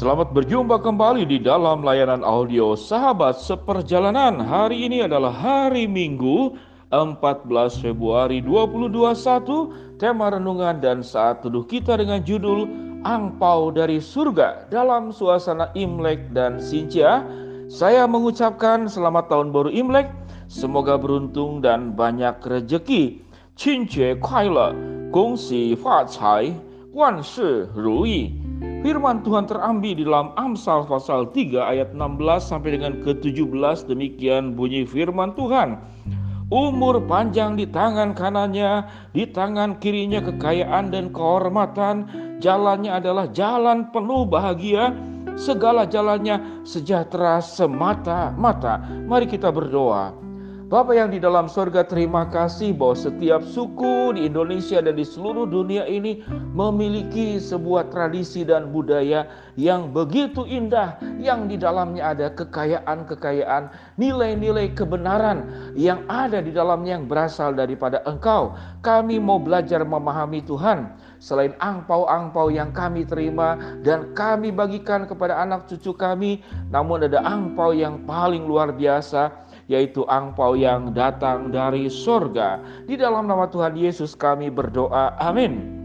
Selamat berjumpa kembali di dalam layanan audio Sahabat Seperjalanan. Hari ini adalah hari Minggu 14 Februari 2021. Tema renungan dan saat teduh kita dengan judul Angpau dari Surga dalam suasana Imlek dan Sinja. Saya mengucapkan selamat tahun baru Imlek. Semoga beruntung dan banyak rejeki. Cince kuai gongsi fa cai, wan shi ru yi. Firman Tuhan terambil di dalam Amsal pasal 3 ayat 16 sampai dengan ke-17 demikian bunyi firman Tuhan. Umur panjang di tangan kanannya, di tangan kirinya kekayaan dan kehormatan. Jalannya adalah jalan penuh bahagia, segala jalannya sejahtera semata-mata. Mari kita berdoa. Bapak yang di dalam surga terima kasih bahwa setiap suku di Indonesia dan di seluruh dunia ini memiliki sebuah tradisi dan budaya yang begitu indah yang di dalamnya ada kekayaan-kekayaan, nilai-nilai kebenaran yang ada di dalamnya yang berasal daripada Engkau. Kami mau belajar memahami Tuhan selain angpau-angpau yang kami terima dan kami bagikan kepada anak cucu kami, namun ada angpau yang paling luar biasa yaitu angpau yang datang dari surga. Di dalam nama Tuhan Yesus kami berdoa. Amin.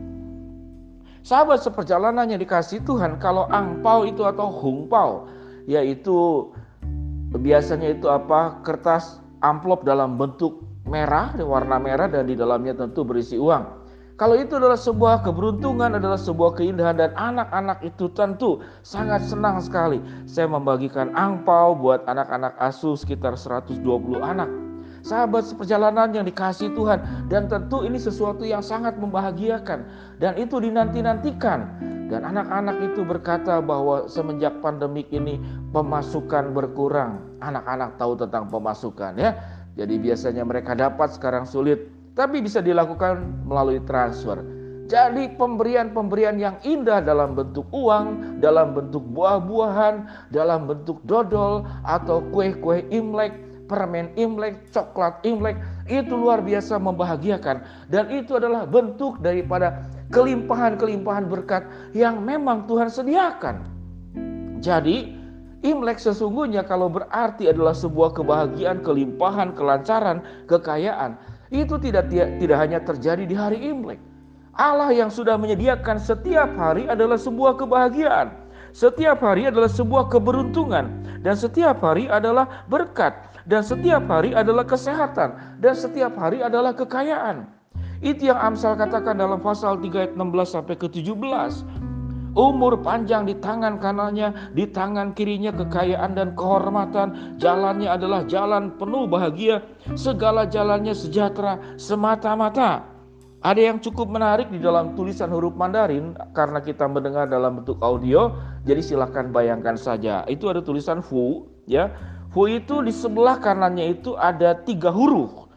Sahabat seperjalanan yang dikasih Tuhan, kalau angpau itu atau hungpau, yaitu biasanya itu apa? Kertas amplop dalam bentuk merah, warna merah dan di dalamnya tentu berisi uang. Kalau itu adalah sebuah keberuntungan, adalah sebuah keindahan dan anak-anak itu tentu sangat senang sekali. Saya membagikan angpau buat anak-anak asuh sekitar 120 anak. Sahabat seperjalanan yang dikasih Tuhan dan tentu ini sesuatu yang sangat membahagiakan dan itu dinanti-nantikan. Dan anak-anak itu berkata bahwa semenjak pandemik ini pemasukan berkurang. Anak-anak tahu tentang pemasukan ya. Jadi biasanya mereka dapat sekarang sulit tapi bisa dilakukan melalui transfer. Jadi pemberian-pemberian yang indah dalam bentuk uang, dalam bentuk buah-buahan, dalam bentuk dodol atau kue-kue Imlek, permen Imlek, coklat Imlek itu luar biasa membahagiakan dan itu adalah bentuk daripada kelimpahan-kelimpahan berkat yang memang Tuhan sediakan. Jadi Imlek sesungguhnya kalau berarti adalah sebuah kebahagiaan, kelimpahan, kelancaran, kekayaan, itu tidak tidak hanya terjadi di hari Imlek. Allah yang sudah menyediakan setiap hari adalah sebuah kebahagiaan. Setiap hari adalah sebuah keberuntungan dan setiap hari adalah berkat dan setiap hari adalah kesehatan dan setiap hari adalah kekayaan. Itu yang Amsal katakan dalam pasal 3 ayat 16 sampai ke 17. Umur panjang di tangan kanannya, di tangan kirinya kekayaan dan kehormatan. Jalannya adalah jalan penuh bahagia, segala jalannya sejahtera semata-mata. Ada yang cukup menarik di dalam tulisan huruf Mandarin karena kita mendengar dalam bentuk audio. Jadi silahkan bayangkan saja. Itu ada tulisan Fu, ya. Fu itu di sebelah kanannya itu ada tiga huruf.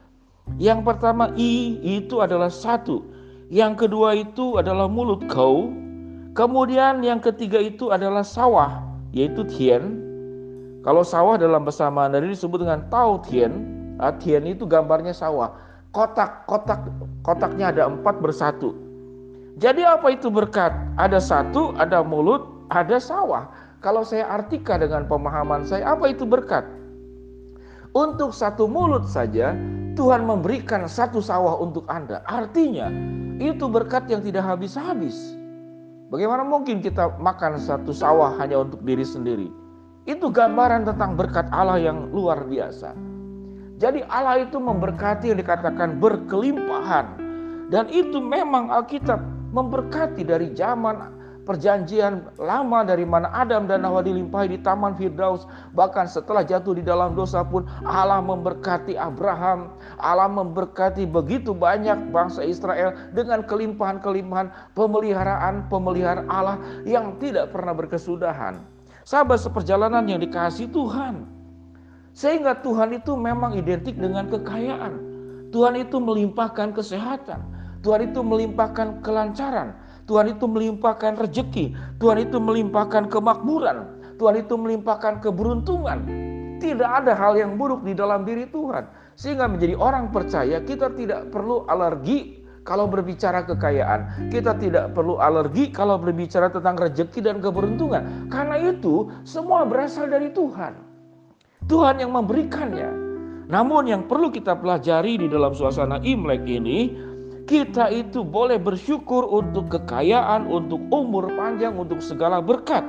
Yang pertama I itu adalah satu. Yang kedua itu adalah mulut kau. Kemudian yang ketiga itu adalah sawah, yaitu Tien. Kalau sawah dalam bahasa Mandarin disebut dengan Tao Tien. Ah, tien itu gambarnya sawah. Kotak, kotak, kotaknya ada empat bersatu. Jadi apa itu berkat? Ada satu, ada mulut, ada sawah. Kalau saya artikan dengan pemahaman saya, apa itu berkat? Untuk satu mulut saja, Tuhan memberikan satu sawah untuk Anda. Artinya, itu berkat yang tidak habis-habis. Bagaimana mungkin kita makan satu sawah hanya untuk diri sendiri? Itu gambaran tentang berkat Allah yang luar biasa. Jadi Allah itu memberkati yang dikatakan berkelimpahan. Dan itu memang Alkitab memberkati dari zaman perjanjian lama dari mana Adam dan Hawa dilimpahi di Taman Firdaus. Bahkan setelah jatuh di dalam dosa pun Allah memberkati Abraham. Allah memberkati begitu banyak bangsa Israel dengan kelimpahan-kelimpahan pemeliharaan-pemeliharaan Allah yang tidak pernah berkesudahan. Sahabat seperjalanan yang dikasih Tuhan. Sehingga Tuhan itu memang identik dengan kekayaan. Tuhan itu melimpahkan kesehatan. Tuhan itu melimpahkan kelancaran. Tuhan itu melimpahkan rejeki, Tuhan itu melimpahkan kemakmuran, Tuhan itu melimpahkan keberuntungan. Tidak ada hal yang buruk di dalam diri Tuhan. Sehingga menjadi orang percaya kita tidak perlu alergi kalau berbicara kekayaan. Kita tidak perlu alergi kalau berbicara tentang rejeki dan keberuntungan. Karena itu semua berasal dari Tuhan. Tuhan yang memberikannya. Namun yang perlu kita pelajari di dalam suasana Imlek ini, kita itu boleh bersyukur untuk kekayaan, untuk umur panjang, untuk segala berkat.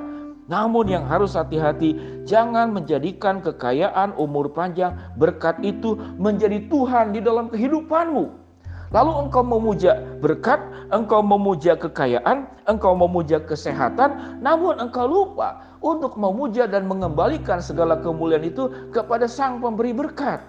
Namun yang harus hati-hati, jangan menjadikan kekayaan, umur panjang, berkat itu menjadi Tuhan di dalam kehidupanmu. Lalu engkau memuja berkat, engkau memuja kekayaan, engkau memuja kesehatan, namun engkau lupa untuk memuja dan mengembalikan segala kemuliaan itu kepada Sang Pemberi berkat.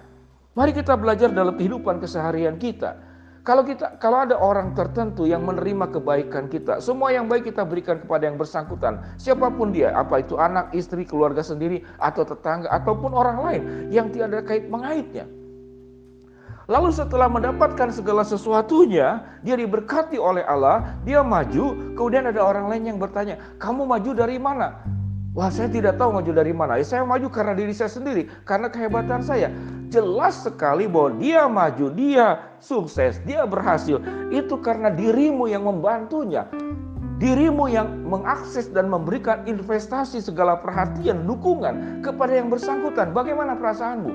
Mari kita belajar dalam kehidupan keseharian kita. Kalau kita kalau ada orang tertentu yang menerima kebaikan kita, semua yang baik kita berikan kepada yang bersangkutan, siapa pun dia, apa itu anak, istri, keluarga sendiri atau tetangga ataupun orang lain yang tiada kait mengaitnya. Lalu setelah mendapatkan segala sesuatunya, dia diberkati oleh Allah, dia maju, kemudian ada orang lain yang bertanya, "Kamu maju dari mana?" Wah, saya tidak tahu maju dari mana. Ya, saya maju karena diri saya sendiri, karena kehebatan saya. Jelas sekali bahwa dia maju, dia sukses, dia berhasil. Itu karena dirimu yang membantunya. Dirimu yang mengakses dan memberikan investasi segala perhatian, dukungan kepada yang bersangkutan. Bagaimana perasaanmu?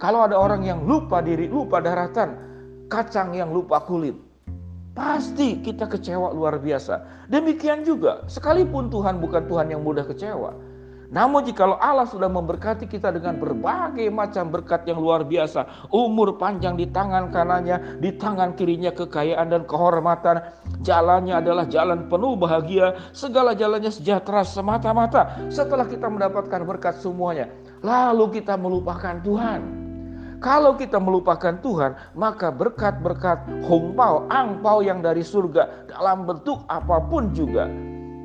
Kalau ada orang yang lupa diri, lupa daratan, kacang yang lupa kulit, pasti kita kecewa luar biasa. Demikian juga, sekalipun Tuhan bukan Tuhan yang mudah kecewa. Namun jikalau Allah sudah memberkati kita dengan berbagai macam berkat yang luar biasa, umur panjang di tangan kanannya, di tangan kirinya kekayaan dan kehormatan, jalannya adalah jalan penuh bahagia, segala jalannya sejahtera semata-mata. Setelah kita mendapatkan berkat semuanya, lalu kita melupakan Tuhan. Kalau kita melupakan Tuhan, maka berkat-berkat hongpao, angpao yang dari surga dalam bentuk apa pun juga.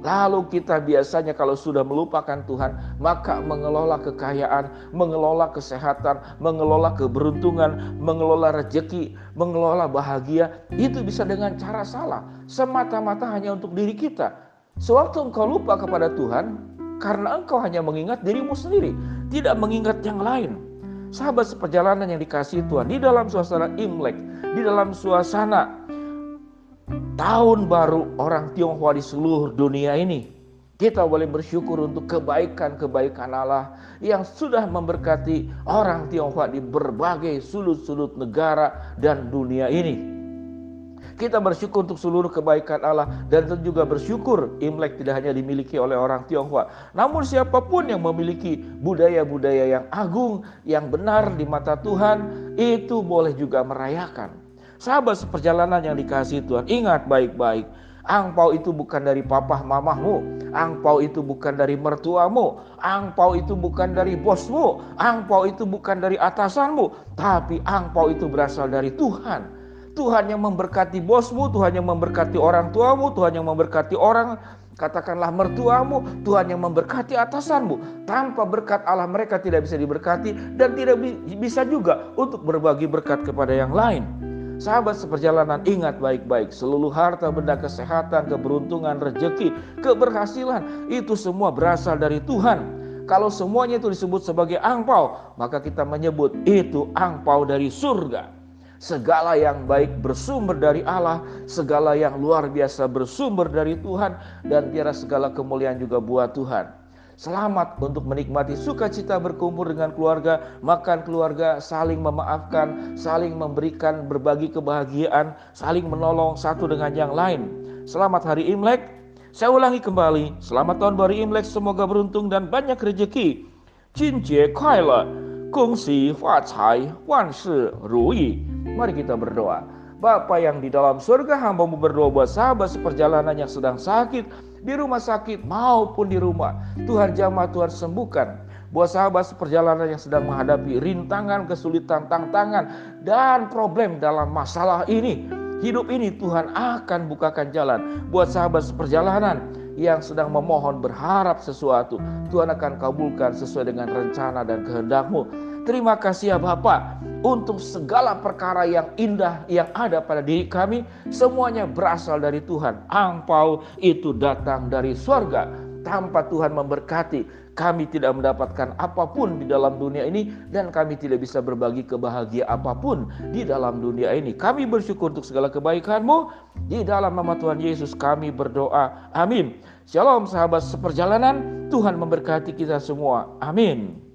Lalu kita biasanya kalau sudah melupakan Tuhan, maka mengelola kekayaan, mengelola kesehatan, mengelola keberuntungan, mengelola rejeki, mengelola bahagia, itu bisa dengan cara salah. Semata-mata hanya untuk diri kita. Sewaktu engkau lupa kepada Tuhan, karena engkau hanya mengingat dirimu sendiri, tidak mengingat yang lain. Sahabat seperjalanan yang dikasih Tuhan di dalam suasana Imlek, di dalam suasana tahun baru orang Tionghoa di seluruh dunia ini. Kita boleh bersyukur untuk kebaikan-kebaikan Allah yang sudah memberkati orang Tionghoa di berbagai sudut-sudut negara dan dunia ini. Kita bersyukur untuk seluruh kebaikan Allah dan tentu juga bersyukur Imlek tidak hanya dimiliki oleh orang Tionghoa, namun siapa pun yang memiliki budaya-budaya yang agung, yang benar di mata Tuhan, itu boleh juga merayakan. Sahabat seperjalanan yang dikasih Tuhan, ingat baik-baik. Angpau itu bukan dari papah mamahmu, angpau itu bukan dari mertuamu, angpau itu bukan dari bosmu, angpau itu bukan dari atasanmu, tapi angpau itu berasal dari Tuhan. Tuhan yang memberkati bosmu, Tuhan yang memberkati orang tuamu, Tuhan yang memberkati orang katakanlah mertuamu, Tuhan yang memberkati atasanmu. Tanpa berkat Allah mereka tidak bisa diberkati dan tidak bisa juga untuk berbagi berkat kepada yang lain. Sahabat seperjalanan ingat baik-baik seluruh harta benda kesehatan, keberuntungan, rejeki, keberhasilan itu semua berasal dari Tuhan. Kalau semuanya itu disebut sebagai angpau, maka kita menyebut itu angpau dari surga. Segala yang baik bersumber dari Allah, segala yang luar biasa bersumber dari Tuhan, dan tiada segala kemuliaan juga buat Tuhan. Selamat untuk menikmati sukacita berkumpul dengan keluarga, makan keluarga, saling memaafkan, saling memberikan berbagi kebahagiaan, saling menolong satu dengan yang lain. Selamat hari Imlek. Saya ulangi kembali, selamat tahun baru Imlek, semoga beruntung dan banyak rezeki. Kuai Kongsi Fa Cai Wan Shi Ru Yi. Mari kita berdoa. Bapa yang di dalam surga hambamu berdoa buat sahabat seperjalanan yang sedang sakit di rumah sakit maupun di rumah. Tuhan jamah Tuhan sembuhkan. Buat sahabat seperjalanan yang sedang menghadapi rintangan, kesulitan, tantangan, dan problem dalam masalah ini. Hidup ini Tuhan akan bukakan jalan. Buat sahabat seperjalanan yang sedang memohon berharap sesuatu. Tuhan akan kabulkan sesuai dengan rencana dan kehendakmu. Terima kasih ya Bapak untuk segala perkara yang indah yang ada pada diri kami semuanya berasal dari Tuhan. Angpau itu datang dari surga tanpa Tuhan memberkati kami tidak mendapatkan apa pun di dalam dunia ini dan kami tidak bisa berbagi kebahagiaan apa pun di dalam dunia ini. Kami bersyukur untuk segala kebaikan-Mu. Di dalam nama Tuhan Yesus kami berdoa. Amin. Shalom sahabat seperjalanan. Tuhan memberkati kita semua. Amin.